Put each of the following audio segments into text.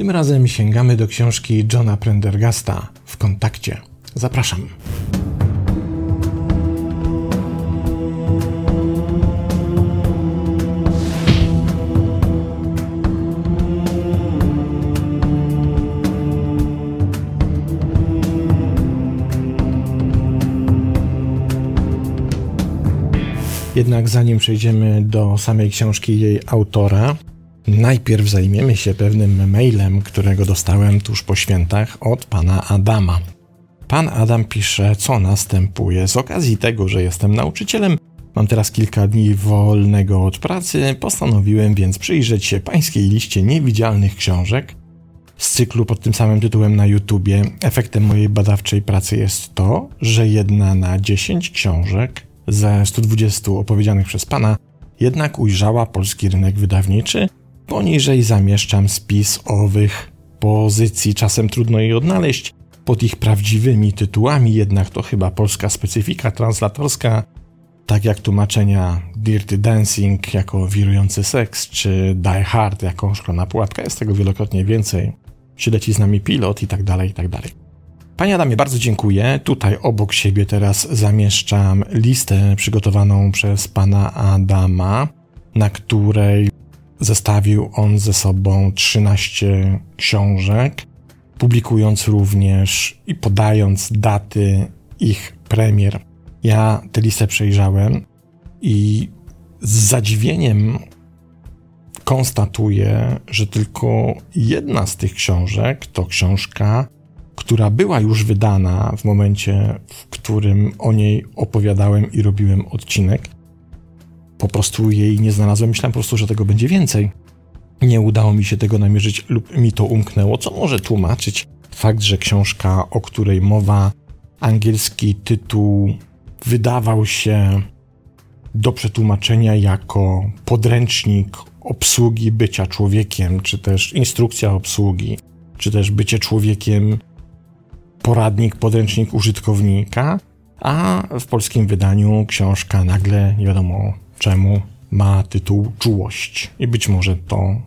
Tym razem sięgamy do książki Johna Prendergasta w kontakcie. Zapraszam. Jednak zanim przejdziemy do samej książki jej autora, najpierw zajmiemy się pewnym mailem, którego dostałem tuż po świętach od pana Adama. Pan Adam pisze, co następuje. Z okazji tego, że jestem nauczycielem, mam teraz kilka dni wolnego od pracy, postanowiłem więc przyjrzeć się pańskiej liście niewidzialnych książek z cyklu pod tym samym tytułem na YouTubie. Efektem mojej badawczej pracy jest to, że jedna na 10 książek ze 120 opowiedzianych przez pana jednak ujrzała polski rynek wydawniczy. Poniżej zamieszczam spis owych pozycji. Czasem trudno jej odnaleźć pod ich prawdziwymi tytułami, jednak to chyba polska specyfika translatorska, tak jak tłumaczenia Dirty Dancing jako wirujący seks, czy Die Hard jako szklana pułapka, jest tego wielokrotnie więcej. Czy leci z nami pilot i tak dalej, i tak dalej. Panie Adamie, bardzo dziękuję. Tutaj obok siebie teraz zamieszczam listę przygotowaną przez pana Adama, na której zestawił on ze sobą 13 książek, publikując również i podając daty ich premier. Ja tę listę przejrzałem i z zadziwieniem konstatuję, że tylko jedna z tych książek to książka która była już wydana w momencie, w którym o niej opowiadałem i robiłem odcinek. Po prostu jej nie znalazłem. Myślałem po prostu, że tego będzie więcej. Nie udało mi się tego namierzyć lub mi to umknęło, co może tłumaczyć fakt, że książka, o której mowa, angielski tytuł wydawał się do przetłumaczenia jako podręcznik obsługi bycia człowiekiem, czy też instrukcja obsługi, czy też bycie człowiekiem poradnik, podręcznik użytkownika, a w polskim wydaniu książka nagle, nie wiadomo czemu, ma tytuł Czułość. I być może to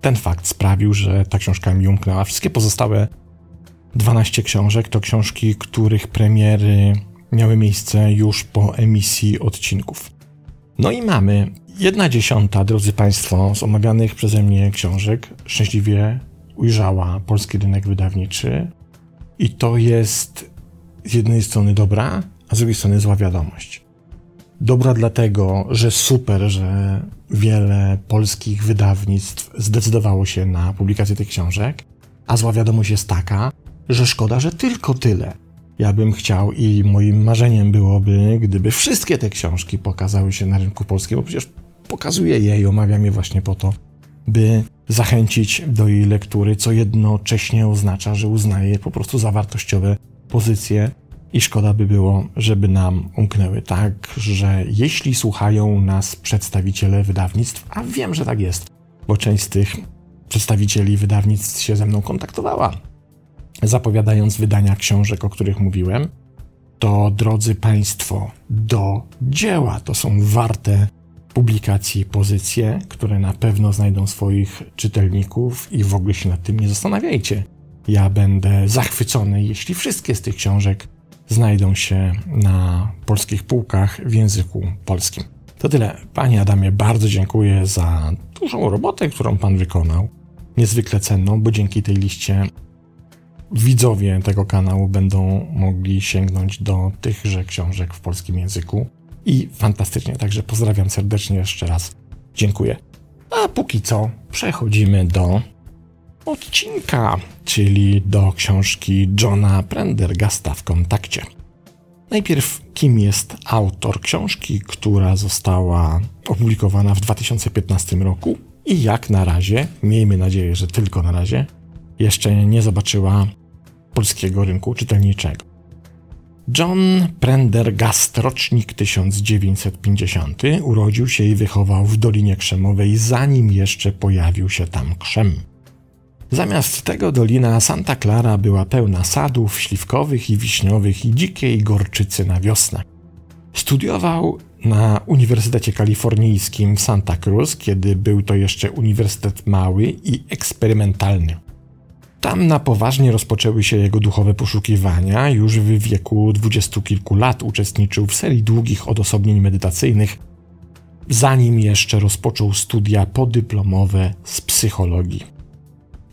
ten fakt sprawił, że ta książka mi umknęła. Wszystkie pozostałe 12 książek to książki, których premiery miały miejsce już po emisji odcinków. No i mamy jedna dziesiąta, drodzy Państwo, z omawianych przeze mnie książek szczęśliwie ujrzała polski rynek wydawniczy. I to jest z jednej strony dobra, a z drugiej strony zła wiadomość. Dobra dlatego, że super, że wiele polskich wydawnictw zdecydowało się na publikację tych książek, a zła wiadomość jest taka, że szkoda, że tylko tyle. Ja bym chciał i moim marzeniem byłoby, gdyby wszystkie te książki pokazały się na rynku polskim, bo przecież pokazuję je i omawiam je właśnie po to, by zachęcić do jej lektury, co jednocześnie oznacza, że uznaje po prostu za wartościowe pozycje i szkoda by było, żeby nam umknęły. Tak, że jeśli słuchają nas przedstawiciele wydawnictw, a wiem, że tak jest, bo część z tych przedstawicieli wydawnictw się ze mną kontaktowała, zapowiadając wydania książek, o których mówiłem, to drodzy Państwo, do dzieła to są warte publikacji pozycje, które na pewno znajdą swoich czytelników i w ogóle się nad tym nie zastanawiajcie. Ja będę zachwycony, jeśli wszystkie z tych książek znajdą się na polskich półkach w języku polskim. To tyle. Panie Adamie, bardzo dziękuję za dużą robotę, którą Pan wykonał. Niezwykle cenną, bo dzięki tej liście widzowie tego kanału będą mogli sięgnąć do tychże książek w polskim języku i fantastycznie. Także pozdrawiam serdecznie jeszcze raz. Dziękuję. A póki co przechodzimy do odcinka, czyli do książki Johna Prendergasta w kontakcie. Najpierw, kim jest autor książki, która została opublikowana w 2015 roku i jak na razie, miejmy nadzieję, że tylko na razie, jeszcze nie zobaczyła polskiego rynku czytelniczego. John Prendergast, rocznik 1950, urodził się i wychował w Dolinie Krzemowej, zanim jeszcze pojawił się tam krzem. Zamiast tego dolina Santa Clara była pełna sadów śliwkowych i wiśniowych i dzikiej gorczycy na wiosnę. Studiował na Uniwersytecie Kalifornijskim w Santa Cruz, kiedy był to jeszcze uniwersytet mały i eksperymentalny. Tam na poważnie rozpoczęły się jego duchowe poszukiwania. Już w wieku dwudziestu kilku lat uczestniczył w serii długich odosobnień medytacyjnych, zanim jeszcze rozpoczął studia podyplomowe z psychologii.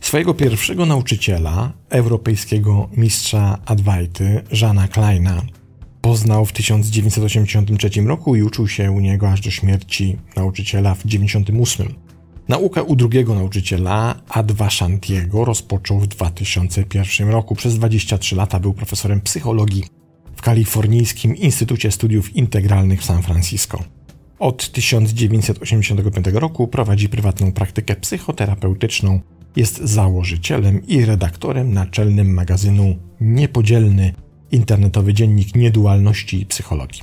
Swojego pierwszego nauczyciela, europejskiego mistrza Adwajty, Żana Kleina, poznał w 1983 roku i uczył się u niego aż do śmierci nauczyciela w 1998. Naukę u drugiego nauczyciela, Adwa Shantiego, rozpoczął w 2001 roku. Przez 23 lata był profesorem psychologii w Kalifornijskim Instytucie Studiów Integralnych w San Francisco. Od 1985 roku prowadzi prywatną praktykę psychoterapeutyczną, jest założycielem i redaktorem naczelnym magazynu Niepodzielny internetowy dziennik niedualności i psychologii.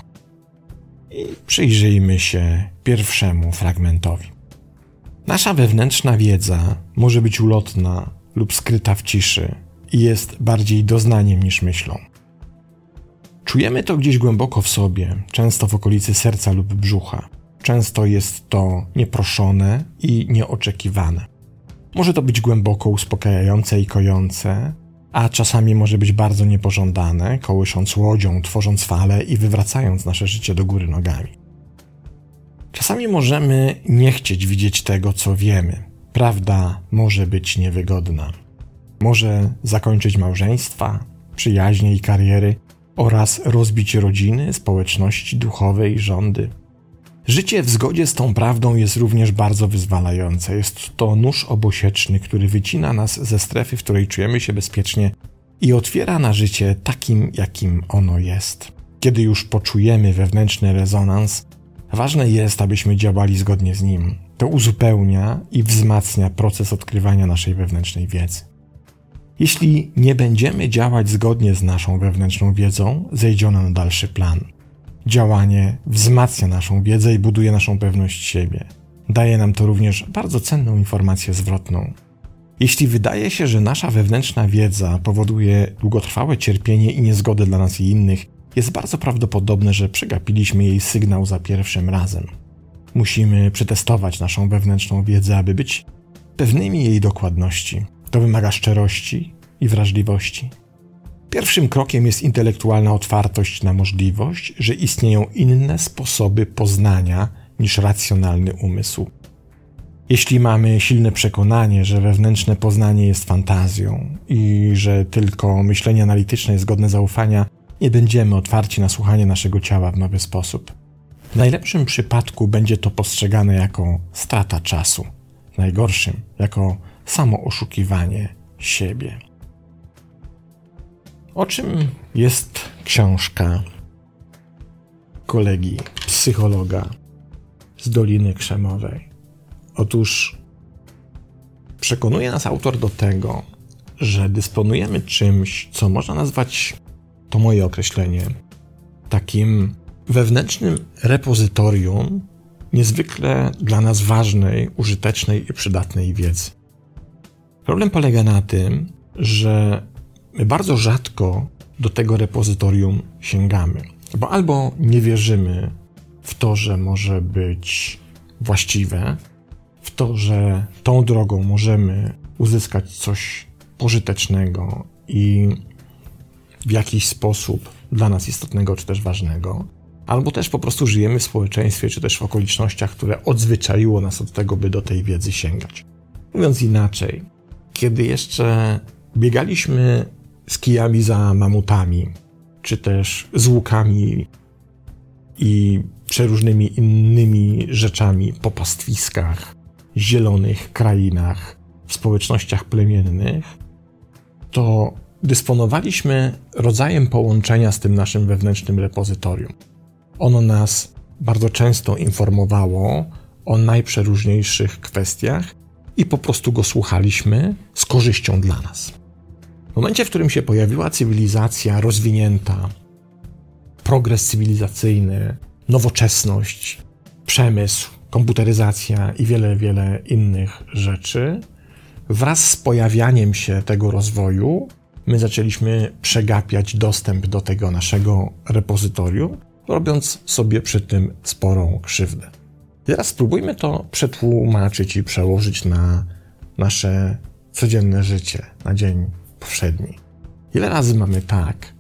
I przyjrzyjmy się pierwszemu fragmentowi. Nasza wewnętrzna wiedza może być ulotna lub skryta w ciszy i jest bardziej doznaniem niż myślą. Czujemy to gdzieś głęboko w sobie, często w okolicy serca lub brzucha. Często jest to nieproszone i nieoczekiwane. Może to być głęboko uspokajające i kojące, a czasami może być bardzo niepożądane, kołysząc łodzią, tworząc fale i wywracając nasze życie do góry nogami. Czasami możemy nie chcieć widzieć tego, co wiemy. Prawda może być niewygodna. Może zakończyć małżeństwa, przyjaźnie i kariery oraz rozbić rodziny, społeczności duchowe i rządy. Życie w zgodzie z tą prawdą jest również bardzo wyzwalające. Jest to nóż obosieczny, który wycina nas ze strefy, w której czujemy się bezpiecznie i otwiera na życie takim, jakim ono jest. Kiedy już poczujemy wewnętrzny rezonans, ważne jest, abyśmy działali zgodnie z nim. To uzupełnia i wzmacnia proces odkrywania naszej wewnętrznej wiedzy. Jeśli nie będziemy działać zgodnie z naszą wewnętrzną wiedzą, zejdzie ona na dalszy plan. Działanie wzmacnia naszą wiedzę i buduje naszą pewność siebie. Daje nam to również bardzo cenną informację zwrotną. Jeśli wydaje się, że nasza wewnętrzna wiedza powoduje długotrwałe cierpienie i niezgodę dla nas i innych, jest bardzo prawdopodobne, że przegapiliśmy jej sygnał za pierwszym razem. Musimy przetestować naszą wewnętrzną wiedzę, aby być pewnymi jej dokładności. To wymaga szczerości i wrażliwości. Pierwszym krokiem jest intelektualna otwartość na możliwość, że istnieją inne sposoby poznania niż racjonalny umysł. Jeśli mamy silne przekonanie, że wewnętrzne poznanie jest fantazją i że tylko myślenie analityczne jest godne zaufania, nie będziemy otwarci na słuchanie naszego ciała w nowy sposób. W najlepszym przypadku będzie to postrzegane jako strata czasu, w najgorszym jako samo oszukiwanie siebie. O czym jest książka kolegi psychologa z Doliny Krzemowej? Otóż przekonuje nas autor do tego, że dysponujemy czymś, co można nazwać, to moje określenie, takim wewnętrznym repozytorium niezwykle dla nas ważnej, użytecznej i przydatnej wiedzy. Problem polega na tym, że my bardzo rzadko do tego repozytorium sięgamy, bo albo nie wierzymy w to, że może być właściwe, w to, że tą drogą możemy uzyskać coś pożytecznego i w jakiś sposób dla nas istotnego czy też ważnego, albo też po prostu żyjemy w społeczeństwie czy też w okolicznościach, które odzwyczaiło nas od tego, by do tej wiedzy sięgać. Mówiąc inaczej, kiedy jeszcze biegaliśmy z kijami za mamutami, czy też z łukami i przeróżnymi innymi rzeczami po pastwiskach, zielonych krainach, w społecznościach plemiennych, to dysponowaliśmy rodzajem połączenia z tym naszym wewnętrznym repozytorium. Ono nas bardzo często informowało o najprzeróżniejszych kwestiach i po prostu go słuchaliśmy z korzyścią dla nas. W momencie, w którym się pojawiła cywilizacja rozwinięta, progres cywilizacyjny, nowoczesność, przemysł, komputeryzacja i wiele, wiele innych rzeczy, wraz z pojawianiem się tego rozwoju, my zaczęliśmy przegapiać dostęp do tego naszego repozytorium robiąc sobie przy tym sporą krzywdę. Teraz spróbujmy to przetłumaczyć i przełożyć na nasze codzienne życie, na dzień powszedni. Ile razy mamy tak,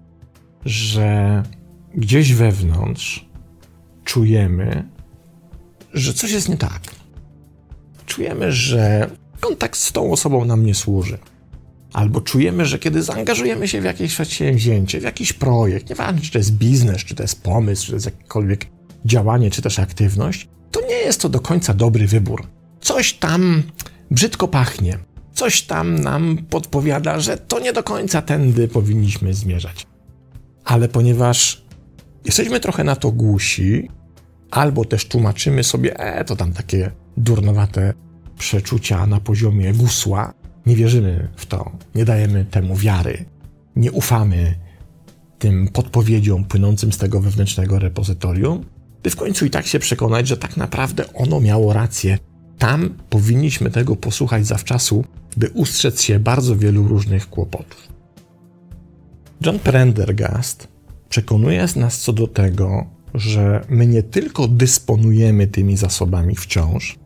że gdzieś wewnątrz czujemy, że coś jest nie tak. Czujemy, że kontakt z tą osobą nam nie służy. Albo czujemy, że kiedy zaangażujemy się w jakieś przedsięwzięcie, w jakiś projekt, nieważne czy to jest biznes, czy to jest pomysł, czy to jest jakiekolwiek działanie, czy też aktywność, to nie jest to do końca dobry wybór. Coś tam brzydko pachnie, coś tam nam podpowiada, że to nie do końca tędy powinniśmy zmierzać. Ale ponieważ jesteśmy trochę na to głusi, albo też tłumaczymy sobie, e, to tam takie durnowate przeczucia na poziomie gusła, nie wierzymy w to, nie dajemy temu wiary, nie ufamy tym podpowiedziom płynącym z tego wewnętrznego repozytorium, by w końcu i tak się przekonać, że tak naprawdę ono miało rację. Tam powinniśmy tego posłuchać zawczasu, by ustrzec się bardzo wielu różnych kłopotów. John Prendergast przekonuje nas co do tego, że my nie tylko dysponujemy tymi zasobami wciąż,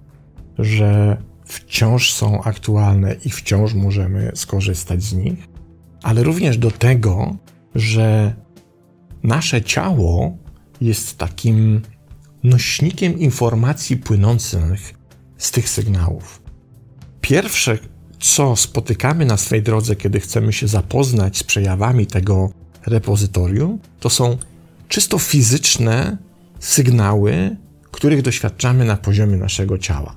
że wciąż są aktualne i wciąż możemy skorzystać z nich, ale również do tego, że nasze ciało jest takim nośnikiem informacji płynących z tych sygnałów. Pierwsze, co spotykamy na swej drodze, kiedy chcemy się zapoznać z przejawami tego repozytorium, to są czysto fizyczne sygnały, których doświadczamy na poziomie naszego ciała.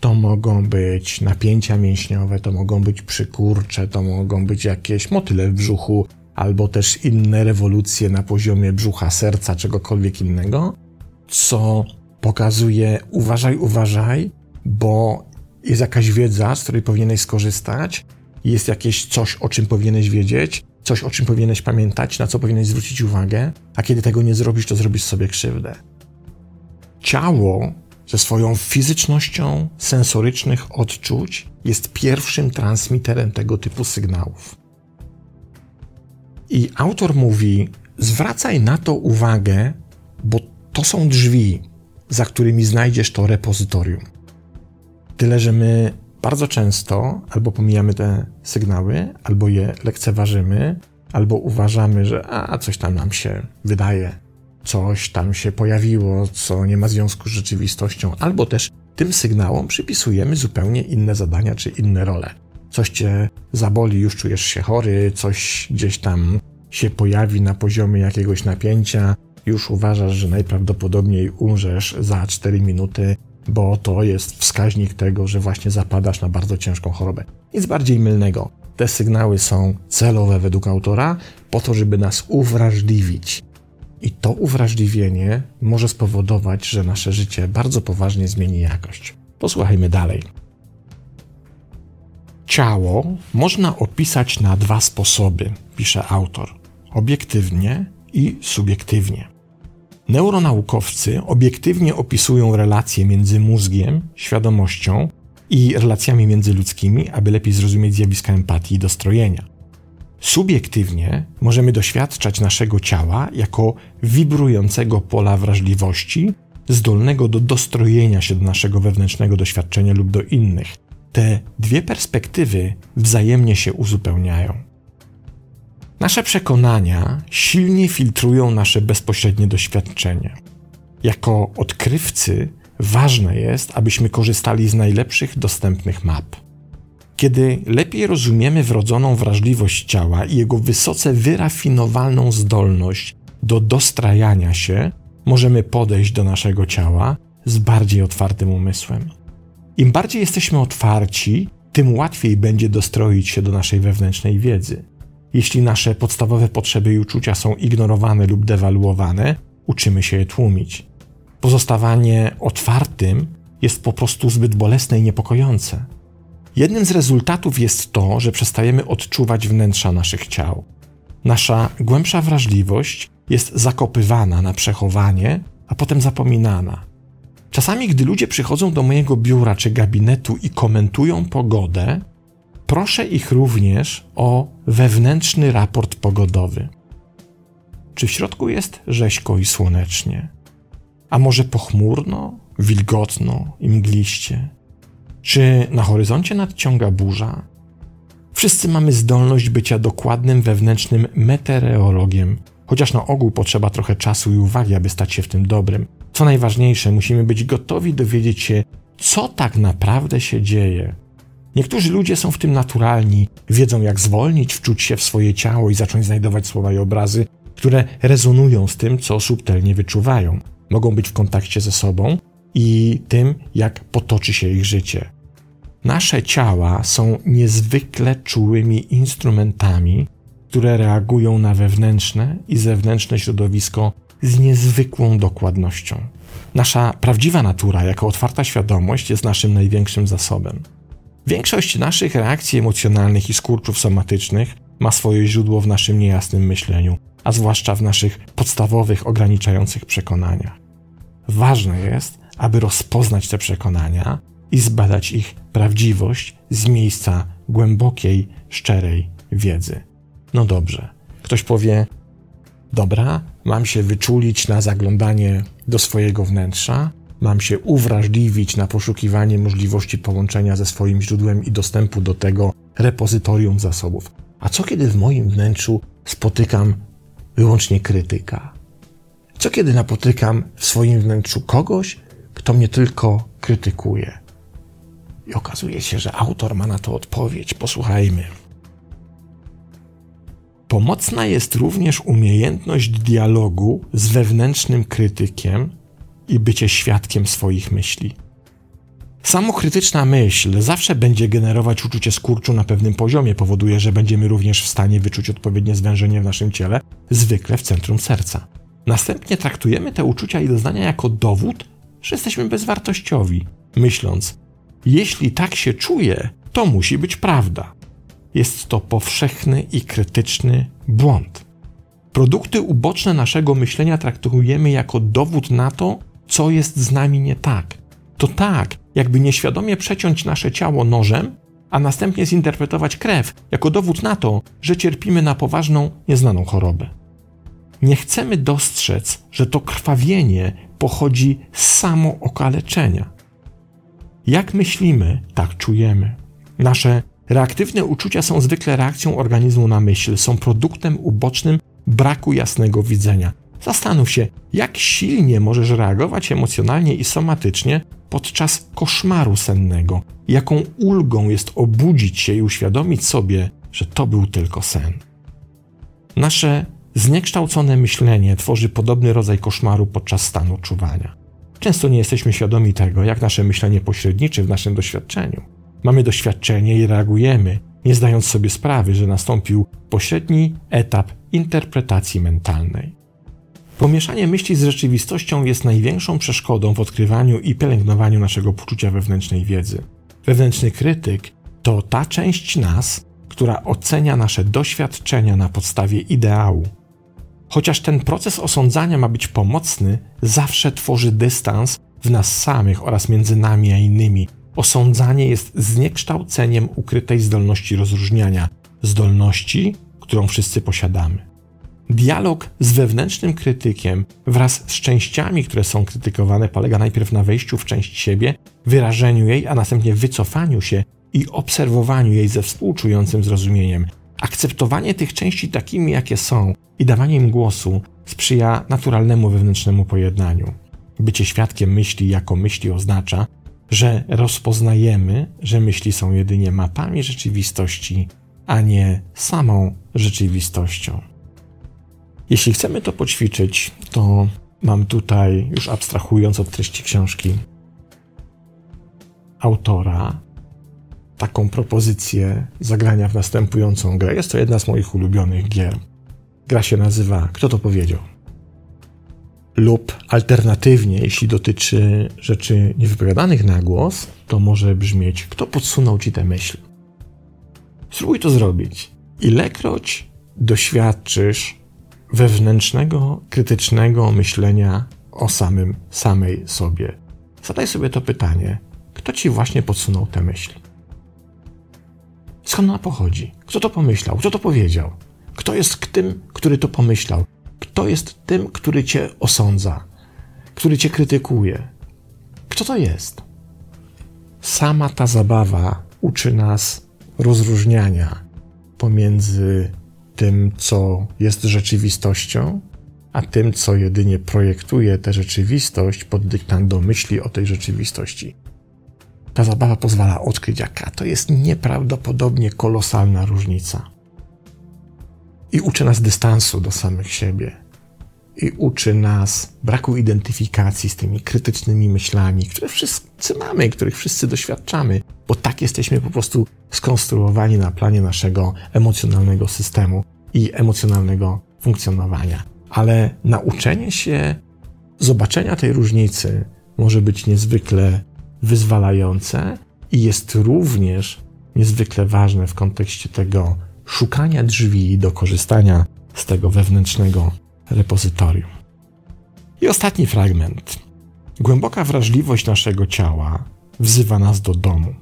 To mogą być napięcia mięśniowe, to mogą być przykurcze, to mogą być jakieś motyle w brzuchu, albo też inne rewolucje na poziomie brzucha, serca, czegokolwiek innego, co pokazuje uważaj, uważaj, bo jest jakaś wiedza, z której powinieneś skorzystać, jest jakieś coś, o czym powinieneś wiedzieć, coś, o czym powinieneś pamiętać, na co powinieneś zwrócić uwagę, a kiedy tego nie zrobisz, to zrobisz sobie krzywdę. Ciało ze swoją fizycznością sensorycznych odczuć jest pierwszym transmiterem tego typu sygnałów. I autor mówi: zwracaj na to uwagę, bo to są drzwi, za którymi znajdziesz to repozytorium. Tyle, że my bardzo często albo pomijamy te sygnały, albo je lekceważymy, albo uważamy, że a coś tam nam się wydaje, coś tam się pojawiło, co nie ma związku z rzeczywistością, albo też tym sygnałom przypisujemy zupełnie inne zadania czy inne role. Coś cię zaboli, już czujesz się chory, coś gdzieś tam się pojawi na poziomie jakiegoś napięcia, już uważasz, że najprawdopodobniej umrzesz za 4 minuty, bo to jest wskaźnik tego, że właśnie zapadasz na bardzo ciężką chorobę. Nic bardziej mylnego. Te sygnały są celowe według autora, po to, żeby nas uwrażliwić. I to uwrażliwienie może spowodować, że nasze życie bardzo poważnie zmieni jakość. Posłuchajmy dalej. Ciało można opisać na dwa sposoby, pisze autor: obiektywnie i subiektywnie. Neuronaukowcy obiektywnie opisują relacje między mózgiem, świadomością i relacjami międzyludzkimi, aby lepiej zrozumieć zjawiska empatii i dostrojenia. Subiektywnie możemy doświadczać naszego ciała jako wibrującego pola wrażliwości, zdolnego do dostrojenia się do naszego wewnętrznego doświadczenia lub do innych. Te dwie perspektywy wzajemnie się uzupełniają. Nasze przekonania silnie filtrują nasze bezpośrednie doświadczenie. Jako odkrywcy ważne jest, abyśmy korzystali z najlepszych dostępnych map. Kiedy lepiej rozumiemy wrodzoną wrażliwość ciała i jego wysoce wyrafinowalną zdolność do dostrajania się, możemy podejść do naszego ciała z bardziej otwartym umysłem. Im bardziej jesteśmy otwarci, tym łatwiej będzie dostroić się do naszej wewnętrznej wiedzy. Jeśli nasze podstawowe potrzeby i uczucia są ignorowane lub dewaluowane, uczymy się je tłumić. Pozostawanie otwartym jest po prostu zbyt bolesne i niepokojące. Jednym z rezultatów jest to, że przestajemy odczuwać wnętrza naszych ciał. Nasza głębsza wrażliwość jest zakopywana na przechowanie, a potem zapominana. Czasami, gdy ludzie przychodzą do mojego biura czy gabinetu i komentują pogodę, proszę ich również o wewnętrzny raport pogodowy. Czy w środku jest rzeźko i słonecznie? A może pochmurno, wilgotno i mgliście? Czy na horyzoncie nadciąga burza? Wszyscy mamy zdolność bycia dokładnym wewnętrznym meteorologiem, chociaż na ogół potrzeba trochę czasu i uwagi, aby stać się w tym dobrym. Co najważniejsze, musimy być gotowi dowiedzieć się, co tak naprawdę się dzieje. Niektórzy ludzie są w tym naturalni, wiedzą jak zwolnić, wczuć się w swoje ciało i zacząć znajdować słowa i obrazy, które rezonują z tym, co subtelnie wyczuwają. Mogą być w kontakcie ze sobą i tym, jak potoczy się ich życie. Nasze ciała są niezwykle czułymi instrumentami, które reagują na wewnętrzne i zewnętrzne środowisko z niezwykłą dokładnością. Nasza prawdziwa natura, jako otwarta świadomość, jest naszym największym zasobem. Większość naszych reakcji emocjonalnych i skurczów somatycznych ma swoje źródło w naszym niejasnym myśleniu, a zwłaszcza w naszych podstawowych, ograniczających przekonaniach. Ważne jest, aby rozpoznać te przekonania i zbadać ich prawdziwość z miejsca głębokiej, szczerej wiedzy. No dobrze, ktoś powie: Dobra, mam się wyczulić na zaglądanie do swojego wnętrza, mam się uwrażliwić na poszukiwanie możliwości połączenia ze swoim źródłem i dostępu do tego repozytorium zasobów. A co kiedy w moim wnętrzu spotykam wyłącznie krytyka? Co kiedy napotykam w swoim wnętrzu kogoś, kto mnie tylko krytykuje? I okazuje się, że autor ma na to odpowiedź. Posłuchajmy. Pomocna jest również umiejętność dialogu z wewnętrznym krytykiem i bycie świadkiem swoich myśli. Samokrytyczna myśl zawsze będzie generować uczucie skurczu na pewnym poziomie, powoduje, że będziemy również w stanie wyczuć odpowiednie zwężenie w naszym ciele, zwykle w centrum serca. Następnie traktujemy te uczucia i doznania jako dowód, że jesteśmy bezwartościowi, myśląc, jeśli tak się czuję, to musi być prawda. Jest to powszechny i krytyczny błąd. Produkty uboczne naszego myślenia traktujemy jako dowód na to, co jest z nami nie tak. To tak, jakby nieświadomie przeciąć nasze ciało nożem, a następnie zinterpretować krew jako dowód na to, że cierpimy na poważną, nieznaną chorobę. Nie chcemy dostrzec, że to krwawienie pochodzi z samo okaleczenia. Jak myślimy, tak czujemy. Nasze reaktywne uczucia są zwykle reakcją organizmu na myśl, są produktem ubocznym braku jasnego widzenia. Zastanów się, jak silnie możesz reagować emocjonalnie i somatycznie podczas koszmaru sennego, jaką ulgą jest obudzić się i uświadomić sobie, że to był tylko sen. Nasze zniekształcone myślenie tworzy podobny rodzaj koszmaru podczas stanu czuwania. Często nie jesteśmy świadomi tego, jak nasze myślenie pośredniczy w naszym doświadczeniu. Mamy doświadczenie i reagujemy, nie zdając sobie sprawy, że nastąpił pośredni etap interpretacji mentalnej. Pomieszanie myśli z rzeczywistością jest największą przeszkodą w odkrywaniu i pielęgnowaniu naszego poczucia wewnętrznej wiedzy. Wewnętrzny krytyk to ta część nas, która ocenia nasze doświadczenia na podstawie ideału, Chociaż ten proces osądzania ma być pomocny, zawsze tworzy dystans w nas samych oraz między nami a innymi. Osądzanie jest zniekształceniem ukrytej zdolności rozróżniania, zdolności, którą wszyscy posiadamy. Dialog z wewnętrznym krytykiem wraz z częściami, które są krytykowane, polega najpierw na wejściu w część siebie, wyrażeniu jej, a następnie wycofaniu się i obserwowaniu jej ze współczującym zrozumieniem. Akceptowanie tych części takimi, jakie są i dawanie im głosu sprzyja naturalnemu wewnętrznemu pojednaniu. Bycie świadkiem myśli jako myśli oznacza, że rozpoznajemy, że myśli są jedynie mapami rzeczywistości, a nie samą rzeczywistością. Jeśli chcemy to poćwiczyć, to mam tutaj, już abstrahując od treści książki, autora, taką propozycję zagrania w następującą grę. Jest to jedna z moich ulubionych gier. Gra się nazywa Kto to powiedział? Lub alternatywnie, jeśli dotyczy rzeczy niewypowiadanych na głos, to może brzmieć Kto podsunął ci tę myśl? Spróbuj to zrobić. Ilekroć doświadczysz wewnętrznego, krytycznego myślenia o samym, samej sobie, zadaj sobie to pytanie: kto ci właśnie podsunął tę myśl? Skąd ona pochodzi? Kto to pomyślał? Kto to powiedział? Kto jest tym, który to pomyślał? Kto jest tym, który cię osądza, który cię krytykuje? Kto to jest? Sama ta zabawa uczy nas rozróżniania pomiędzy tym, co jest rzeczywistością, a tym, co jedynie projektuje tę rzeczywistość pod dyktando myśli o tej rzeczywistości. Ta zabawa pozwala odkryć, jaka to jest nieprawdopodobnie kolosalna różnica. I uczy nas dystansu do samych siebie. I uczy nas braku identyfikacji z tymi krytycznymi myślami, które wszyscy mamy, których wszyscy doświadczamy, bo tak jesteśmy po prostu skonstruowani na planie naszego emocjonalnego systemu i emocjonalnego funkcjonowania. Ale nauczenie się zobaczenia tej różnicy może być niezwykle wyzwalające i jest również niezwykle ważne w kontekście tego szukania drzwi do korzystania z tego wewnętrznego repozytorium. I ostatni fragment. Głęboka wrażliwość naszego ciała wzywa nas do domu.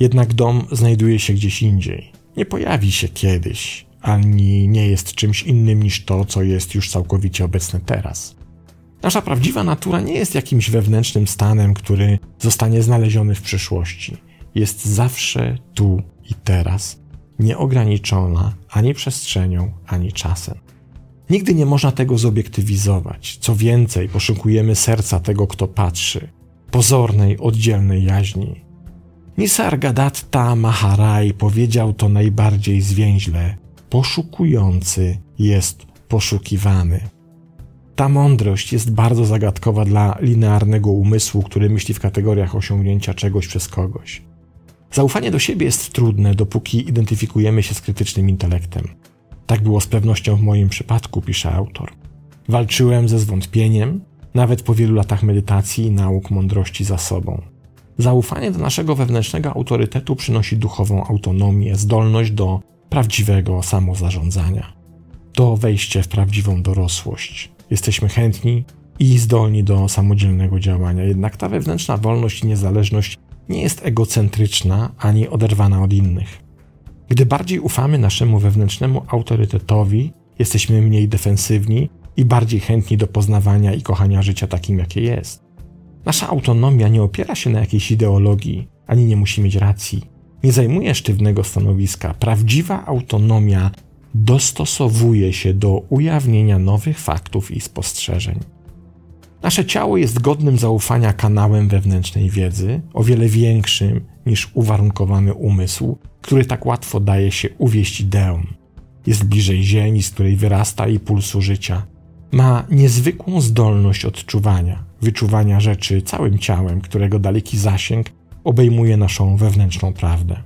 Jednak dom znajduje się gdzieś indziej. Nie pojawi się kiedyś, ani nie jest czymś innym niż to, co jest już całkowicie obecne teraz. Nasza prawdziwa natura nie jest jakimś wewnętrznym stanem, który zostanie znaleziony w przyszłości. Jest zawsze tu i teraz, nieograniczona ani przestrzenią, ani czasem. Nigdy nie można tego zobiektywizować. Co więcej, poszukujemy serca tego, kto patrzy, pozornej, oddzielnej jaźni. Nisargadatta Maharaj powiedział to najbardziej zwięźle: poszukujący jest poszukiwany. Ta mądrość jest bardzo zagadkowa dla linearnego umysłu, który myśli w kategoriach osiągnięcia czegoś przez kogoś. Zaufanie do siebie jest trudne, dopóki identyfikujemy się z krytycznym intelektem. Tak było z pewnością w moim przypadku, pisze autor. Walczyłem ze zwątpieniem, nawet po wielu latach medytacji i nauk mądrości za sobą. Zaufanie do naszego wewnętrznego autorytetu przynosi duchową autonomię, zdolność do prawdziwego samozarządzania, do wejścia w prawdziwą dorosłość. Jesteśmy chętni i zdolni do samodzielnego działania, jednak ta wewnętrzna wolność i niezależność nie jest egocentryczna ani oderwana od innych. Gdy bardziej ufamy naszemu wewnętrznemu autorytetowi, jesteśmy mniej defensywni i bardziej chętni do poznawania i kochania życia takim, jakie jest. Nasza autonomia nie opiera się na jakiejś ideologii, ani nie musi mieć racji. Nie zajmuje sztywnego stanowiska. Prawdziwa autonomia dostosowuje się do ujawnienia nowych faktów i spostrzeżeń. Nasze ciało jest godnym zaufania kanałem wewnętrznej wiedzy, o wiele większym niż uwarunkowany umysł, który tak łatwo daje się uwieść ideom. Jest bliżej ziemi, z której wyrasta i pulsu życia. Ma niezwykłą zdolność odczuwania, wyczuwania rzeczy całym ciałem, którego daleki zasięg obejmuje naszą wewnętrzną prawdę.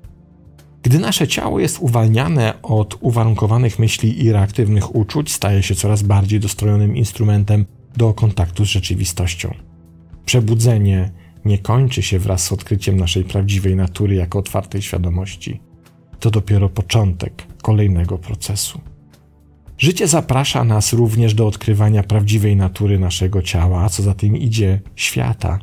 Gdy nasze ciało jest uwalniane od uwarunkowanych myśli i reaktywnych uczuć, staje się coraz bardziej dostrojonym instrumentem do kontaktu z rzeczywistością. Przebudzenie nie kończy się wraz z odkryciem naszej prawdziwej natury jako otwartej świadomości. To dopiero początek kolejnego procesu. Życie zaprasza nas również do odkrywania prawdziwej natury naszego ciała, a co za tym idzie świata.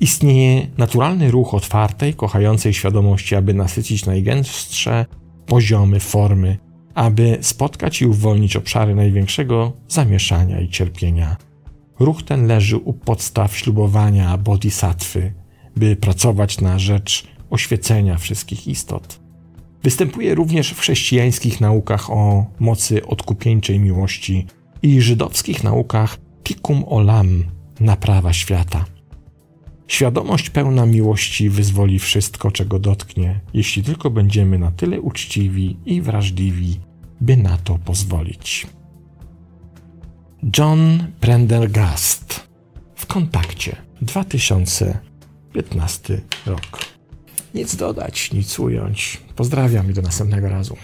Istnieje naturalny ruch otwartej, kochającej świadomości, aby nasycić najgęstsze poziomy formy, aby spotkać i uwolnić obszary największego zamieszania i cierpienia Ruch ten leży u podstaw ślubowania bodhisattwy, by pracować na rzecz oświecenia wszystkich istot. Występuje również w chrześcijańskich naukach o mocy odkupieńczej miłości i żydowskich naukach tikkun olam, naprawa świata. Świadomość pełna miłości wyzwoli wszystko, czego dotknie, jeśli tylko będziemy na tyle uczciwi i wrażliwi, by na to pozwolić. John Prendergast w kontakcie 2015 rok. Nic dodać, nic ująć. Pozdrawiam i do następnego razu.